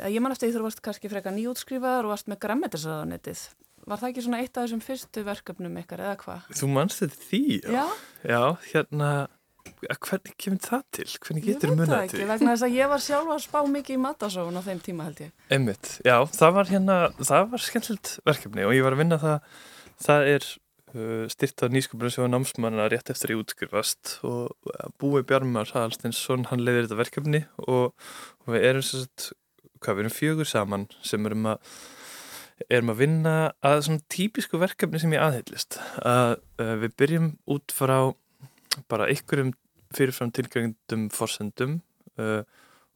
að ég man eftir því þú varst kannski freka nýjútskrifaðar og varst með grammetisraðanetið. Var það ekki svona eitt af þessum fyrstu verkefnum ykkar eða hvað? Þú mannst þetta því? Já, Já, hérna, hvernig kemur það til? Hvernig ég getur veit það munað ekki, til? vegna þess að ég var sjálf að spá mikið í matasóun á þeim tíma held ég. Einmitt, já, það var hérna, það var skemmtilegt verkefni og ég var að vinna það, það er uh, styrt af nýsköpunarsjóðu námsmanna rétt eftir ég útskrifast og uh, Búi Bjarmar Halstinsson, hann leiðir þetta verkefni og, og við erum svo sett, hvað, við erum fjögur saman sem erum að erum að vinna að svona típisku verkefni sem ég aðhyllist að uh, við byrjum út frá bara ykkurum fyrirfram tilgjöngdum forsendum uh,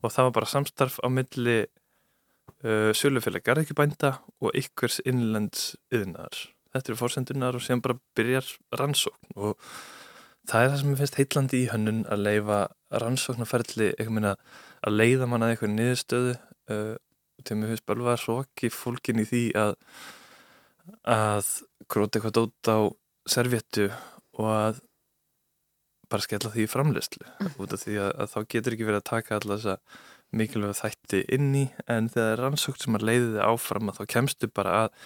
og það var bara samstarf á milli uh, sölufélag garðekjubænda og ykkurs innlends yðnar. Þetta eru fórsendunar og sem bara byrjar rannsókn og það er það sem ég finnst heitlandi í hönnun að leifa rannsóknarferðli að leiða manna eitthvað niðurstöðu uh, til mér finnst bölvað hróki fólkin í því að að gróta eitthvað dót á servéttu og að bara skella því í framleyslu út af því að, að þá getur ekki verið að taka alltaf þessa mikilvæga þætti inn í en þegar það rannsókt sem að leiði þið áfram að þá kemstu bara að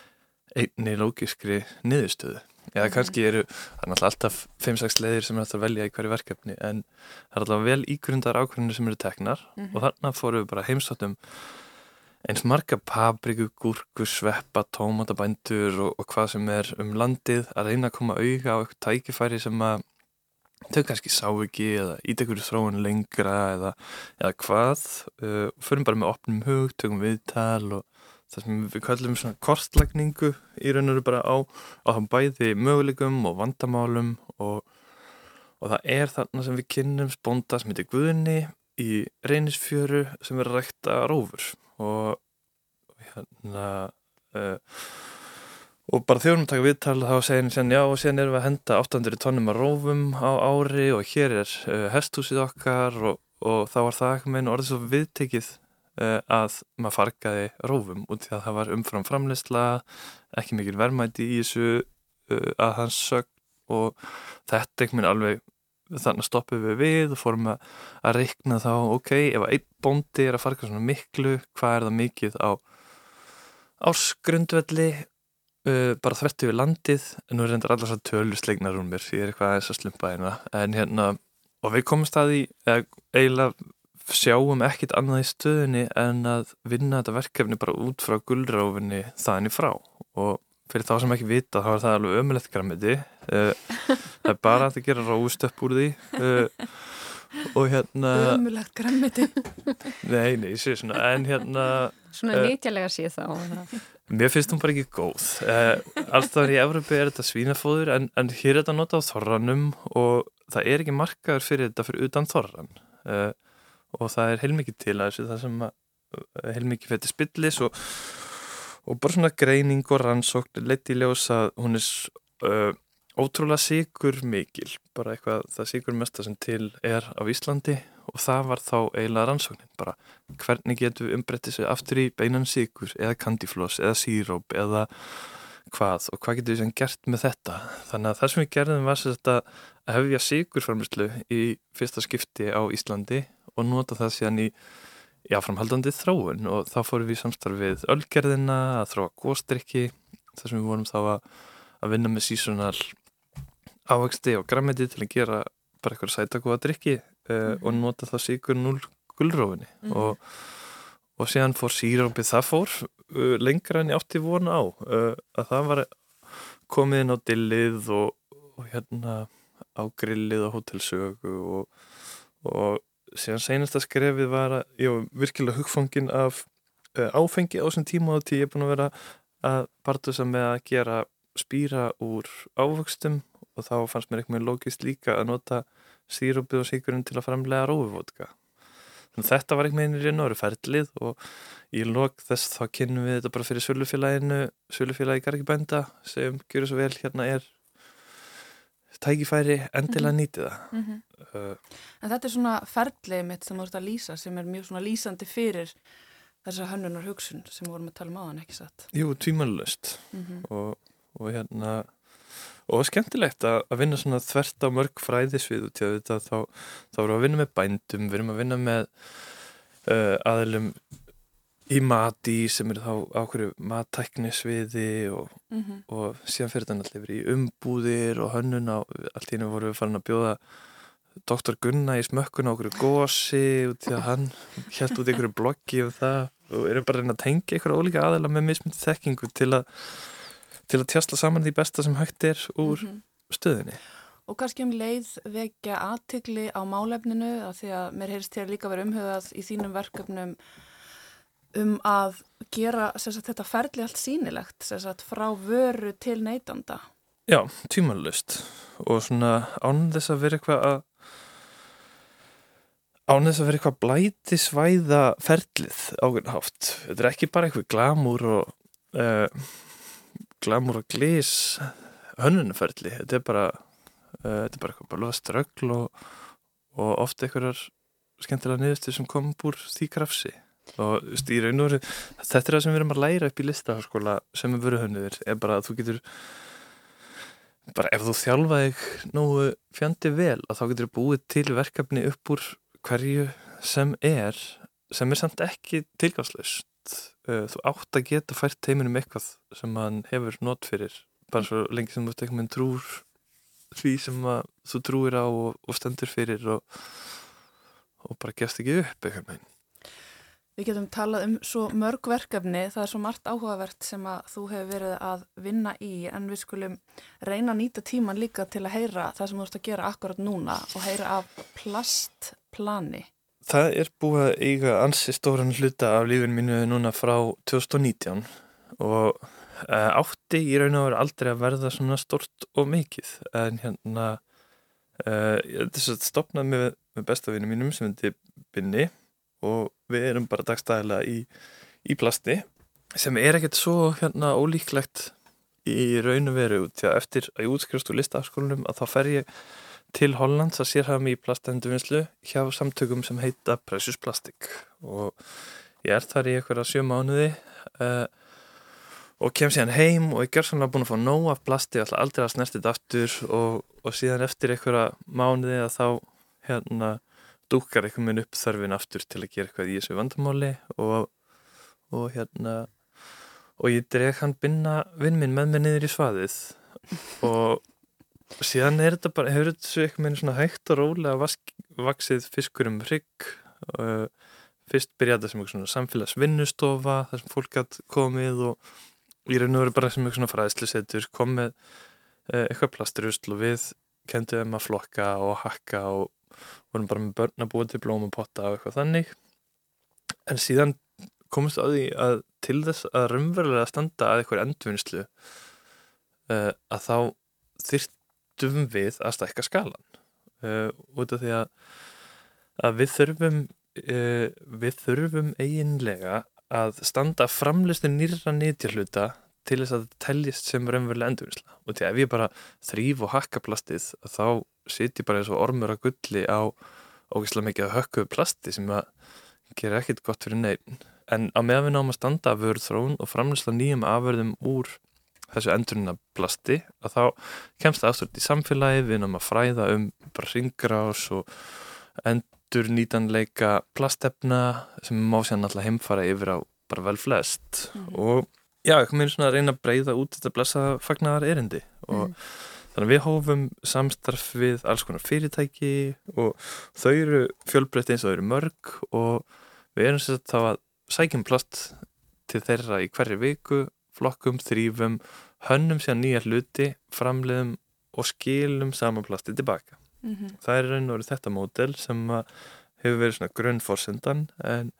einni lógiskri niðurstöðu eða mhm. kannski eru, það er náttúrulega alltaf 5-6 leiðir sem er alltaf að velja í hverju verkefni en það er alltaf vel ígrundar ákveðinu sem eru teknar mm -hmm. og þarna fóru við bara heimsóttum eins marga papriku, gúrku, sveppa, tómatabændur og, og hvað sem er um landið að reyna að koma auka á eitthvað tækifæri sem að þau kannski sá ekki eða ít ekkur þróun lengra eða, eða hvað. Uh, förum bara með opnum hug, tökum viðtal og það sem við kallum svona kortlagningu í raun og veru bara á, á þann bæði möguleikum og vandamálum og, og það er þarna sem við kynnum spónda sem heitir Guðni í reynisfjöru sem er rækta rófur og hérna uh, og bara við taka viðtal þá segir henni sen já og sen erum við að henda 800 tónnum að rófum á ári og hér er uh, hesthúsið okkar og, og þá var það ekki meina orðið svo viðtekið uh, að maður fargaði rófum út því að það var umfram framleysla ekki mikil verðmæti í þessu uh, að hans sög og þetta ekki minn alveg þannig stoppum við við og fórum að, að reikna þá ok, ef einn bóndi er að farga svona miklu, hvað er það mikið á ársgrundvelli uh, bara þvettu við landið en nú er reyndar allar svo tölusleiknar um mér ég er eitthvað aðeins að slumpa hérna. En hérna, og við komum staði eiginlega sjáum ekkit annað í stöðinni en að vinna þetta verkefni bara út frá gullráfinni þaðinni frá. Og fyrir þá sem ekki vita þá er það alveg ömulegt græmiti uh, það er bara að það gera ráðstöpp úr því. Uh, og hérna Ömulegt græmiti Nei, nei, ég sé svona en hérna Svona nýtjalega sé þá Mér finnst hún bara ekki góð. Uh, Alltaf í Evropi er þetta svínafóður en, en hér er þetta notað á þorranum og það er ekki markaður fyrir þetta fyrir utan þorran. Uh, og það er heilmikið til að þessu það sem uh, heilmikið fyrir spillis og, og bara svona greining og rannsókn leitt í ljós að hún er ótrúlega sigur mikil. Bara eitthvað það sigur mesta sem til er á Íslandi og það var þá eiginlega rannsóknin bara hvernig getum við umbreyttið sér aftur í beinan síkur eða kandifloss eða síróp eða hvað og hvað getum við sem gert með þetta? Þannig að það sem við gerðum var sér að hefja síkurfarmislu í fyrsta skipti á Íslandi og nota það síðan í jáframhaldandi þróun. Og þá fórum við samstarfið öllgerðina að þróa góstrykki þar sem við vorum þá að, að vinna með sísonal ávexti og grammiti til að gera bara eitthvað sætakóða drikki uh, og nota það síkur núl gullrófinni mm -hmm. og, og síðan fór sírópið það fór uh, lengra en ég átti vona á uh, að það var komið inn á dillið og, og hérna á grillið og hótelsögu og, og síðan senasta skrefið var að ég var virkilega hugfangin af áfengi á þessum tíma og því ég er búin að vera að partusa með að gera spýra úr ávöxtum og þá fannst mér eitthvað logist líka að nota sírupið og síkurinn til að. Þannig að þetta var einhvern veginn í raun og veru ferlið og í lok þess þá kynum við þetta bara fyrir Sölufélaginu, Sölufélagi Gargibænda sem gjur svo vel hérna er tækifæri endilega mhm. nýtið það. Mm -hmm. uh, en þetta er svona ferlið mitt sem þú ert að lýsa sem er mjög svona lýsandi fyrir þessa hönnunar hugsun sem við vorum að tala um aðan ekki satt. Jú, tvímanlust mm -hmm. og, og hérna og skemmtilegt að, að vinna svona þvert á mörg fræðisvið út í þetta þá, þá erum við að vinna með bændum við erum að vinna með uh, aðlum í mati sem eru þá ákveður mattæknisviði og, mm -hmm. og síðan fyrir þetta allir verið í umbúðir og hönnun á allt í hennu vorum við farin að bjóða doktor Gunna í smökkun á okkur gósi út í að hann helt út einhverju bloggi um það og erum bara að reyna að tengja einhverja ólíka aðeila með mismyndi þekkingu til að til að tjastla saman því besta sem hægt er úr mm -hmm. stöðinni. Og kannski um leið vekja aðtegli á málefninu að því að mér heyrst þér líka verið umhugað í þínum verkefnum um að gera sagt, þetta ferli allt sínilegt sagt, frá vöru til neytanda. Já, tímanlust og svona án þess að vera eitthvað að án þess að vera eitthvað blæti svæða ferlið águrnátt. Þetta er ekki bara eitthvað glamúr og uh, glamur og glís hönnunferðli, þetta er bara uh, þetta er bara eitthvað bara ströggl og, og ofta einhverjar skemmtilega niðurstur sem kom úr því krafsi. Og í raun og veru þetta er það sem við erum að læra upp í listaháskóla sem er vöruhönnur er bara að þú getur bara ef þú þjálfaði nógu fjandi vel að þá getur búið til verkefni upp úr hverju sem er sem er samt ekki tilgangslust uh, þú átt að geta fært heiminum eitthvað sem hann hefur nót fyrir. Bara svo lengi sem þú veist eitthvað trúr því sem þú trúir á og, og stendur fyrir og, og bara gefst ekki upp eitthvað meginn Við getum talað um svo mörg verkefni, það er svo margt áhugavert sem að þú hefur verið að vinna í en við skulum reyna að nýta tíman líka til að heyra það sem þú ert að gera akkurat núna og heyra af plastplani. Það er búið að eiga ansi stóran hluta af lífin mínu núna frá 2019 og uh, átti í raun og veru aldrei að verða svona stort og mikið. En hérna uh, þess að stopnaði með, með bestafinu mínum sem hefði binni og við erum bara dagstæðilega í, í plasti sem er ekkert svo hérna ólíklegt í raun og veru því að eftir að ég útskrifst úr listaskólanum að þá fer ég til Hollands að sér hafa mig í plastendurvinnslu hjá samtökum sem heita Precious Plastic. Og ég er þar í eitthvað sjö mánuði uh, og kem síðan heim og ég ger svona búin að fá nóg af plasti alltaf aldrei að snertið aftur. Og, og síðan eftir eitthvað mánuði að þá hérna dúkar einhvern veginn upp þörfin aftur til að gera eitthvað í þessu vandamáli. Og, og hérna og ég dreg hann binna vinn minn með mér niður í svaðið. Og síðan er þetta bara hefur þetta svo einhvern veginn svona hægt og rólega vask, vaksið fiskur um rygg og fyrst byrjaði þetta sem eitthvað svona samfélagsvinnustofa þar sem fólk hatt komið og í raun og veru bara sem eitthvað svona fræðslusetur komið eitthvað plasturusl og við kenduðum að flokka og hakka og vorum bara með börn að búa til blómapotta og eitthvað þannig. En síðan komist að því að til þess að raunverulega standa að eitthvað endvinnslu uh, að þá þyrtum við að stækka skalan uh, út af því að, að við þurfum uh, við þurfum eiginlega að standa framlistin nýra nýtjarluta til þess að það teljist sem raunverulega endurvinnsla. Og því ef ég bara þrýf og hakka plastið þá siti bara eins og ormur að gulli á ógislega mikið hökkuðu plasti sem að gera ekkit gott fyrir neyrin en á meðan við náum að standa að vörð þrón og framleysla nýjum afverðum úr þessu endurina plasti að þá kemst það aftur í samfélagi við náum að fræða um bara ringrás og endur nýtanleika plastefna sem má sér náttúrulega heimfara yfir á bara vel flest mm. og já, ekki mér svona að reyna að breyða út þetta blessa fagnar erindi og mm. þannig að við hófum samstarf við alls konar fyrirtæki og þau eru fjölbreytt eins og þau eru mörg og við erum sér þá að sækjum plast til þeirra í hverju viku flokkum, þrýfum, hönnum sér nýja hluti, framleiðum og skilum saman plasti tilbaka mm -hmm. það er raun og verið þetta mótel sem hefur verið svona grunnforsendan en,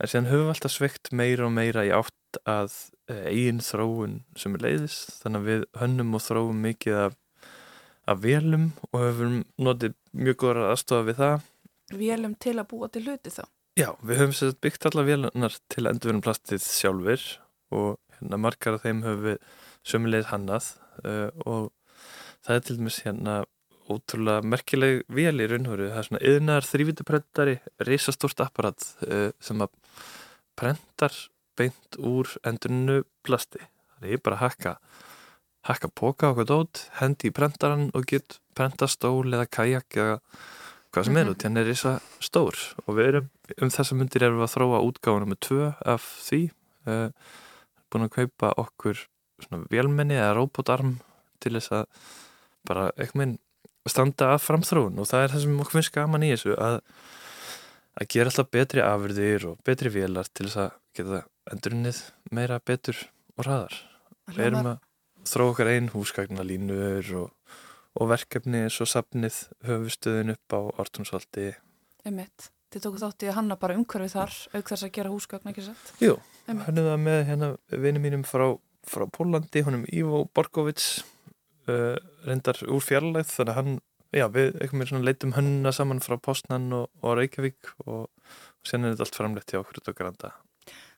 en síðan höfum við alltaf sveikt meira og meira í átt að eh, eigin þróun sem er leiðis þannig að við hönnum og þróum mikið af, af velum og höfum notið mjög góðar aðstofa við það Velum til að búa til hluti þá? Já, við höfum byggt alla velunar til endurverðum plastið sjálfur og hérna margar af þeim höfum við sömulegð hannað uh, og það er til dæmis hérna ótrúlega merkileg vel í raunhóru það er svona yðnar þrývitaprentari reysastórt apparat uh, sem að prentar beint úr endurinu plasti. Það er bara að hakka, hakka póka okkur dót, hendi í prentaran og get prenta stól eða kajak eða hvað sem er út. Þannig er þess að stór og við erum, um þessa myndir erum við að þróa útgáðunum með tvö af því. Uh, búin að kaupa okkur svona velmenni eða robotarm til þess að bara eitthvað minn standa að framþróun og það er það sem okkur finnst gaman í þessu að að gera alltaf betri afurðir og betri velar til þess að geta endurunnið meira betur og hraðar. Við erum að þró okkar einn húsgagnalínur og, og verkefni eins og sapnið höfustöðin upp á Artúnsvaldi. Emitt. Þið tóku þátti að hanna bara umhverfið þar auk þess að gera húsgagn, ekki sett? Jú, hann er það með hérna vinið mínum frá, frá Pólandi, honum Ivo Borgovits uh, reyndar úr fjarlæð þannig að hann já, við leitum hönna saman frá Postnan og, og Reykjavík og, og sen er þetta allt framlegt hjá út á Granda.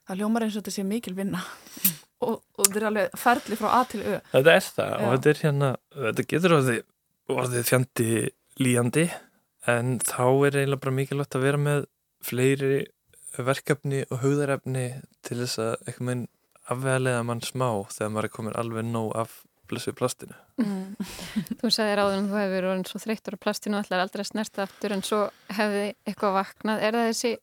Það ljómar eins og þetta sé mikil vinna *laughs* og, og þetta er alveg ferli frá A til Ö. Þetta er það já. og þetta er hérna, þetta getur því orðið fjandi líjandi en þá er eiginlega bara mikilvægt að vera með fleiri verkefni og hugðarefni til þess að eitthvað með afvegalega mann smá þegar maður er komin alveg nóg af blessu plastinu. Mm. þú sagði ráðun að þú hefur verið svo þreyttur á plastinu og ætlar aldrei að snerta aftur en svo hefði eitthvað vaknað. Er það þessi,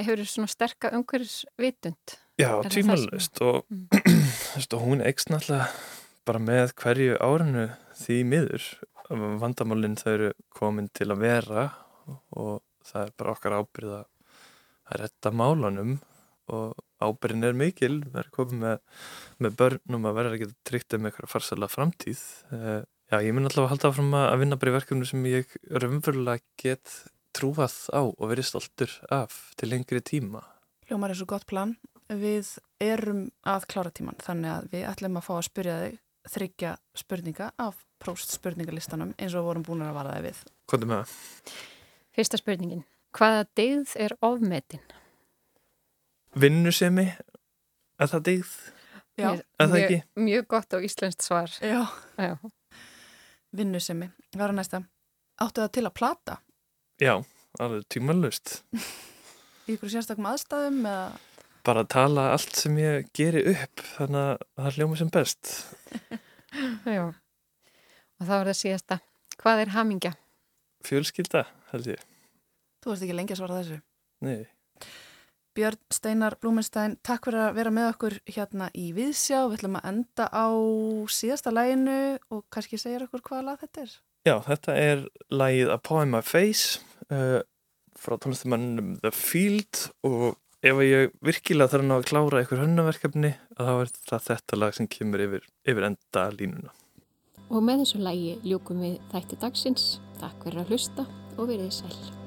hefur þið svona sterka umhverfisvitund? Já, tímalust og, mm. *clears throat* og hún eikst náttúrulega bara með hverju árinu því miður. Vandamálinn þau eru komin til að vera og það er bara okkar ábyrða að retta málunum og ábyrgin er mikil, við erum komið með, með börnum að vera ekki tryggt um eitthvað farsala framtíð. Uh, já, ég mun alltaf að halda áfram að vinna bara í verkefnu sem ég raunverulega get trúað á og verið stoltur af til lengri tíma. Ljómar er svo gott plan. Við erum að klára tíman þannig að við ætlum að fá að spyrja þig þryggja spurninga af próst spurningalistanum eins og vorum búin að varaði við. Hvað er með það? Fyrsta spurningin. Hvaða deyð er ofmetin? Vinnusemi, er það deyð? Já. Er það ekki? Mjög, mjög gott og íslenskt svar. Já. Já. Vinnusemi. Hvað er næsta? Áttu það til að plata? Já, alveg tímanlust. Í ykkur sérstaklega aðstæðum eða? Bara að tala allt sem ég geri upp, þannig að það hljóma sem best. Já. Og þá er það síðasta. Hvað er hamingja? Fjölskylda, held ég. Þú veist ekki lengi að svara þessu. Nei. Björn Steinar Blúmenstein, takk fyrir að vera með okkur hérna í Viðsjá. Við ætlum að enda á síðasta læginu og kannski segja okkur hvaða lag þetta er. Já, þetta er lagið A in My Face uh, frá tónlistamannum The Field og ef ég virkilega þarf að klára einhver hönnaverkefni þá er það þetta lag sem kemur yfir, yfir enda línuna. Og með þessu lagi ljúkum við þætti dagsins. Takk fyrir að hlusta og verið sæl.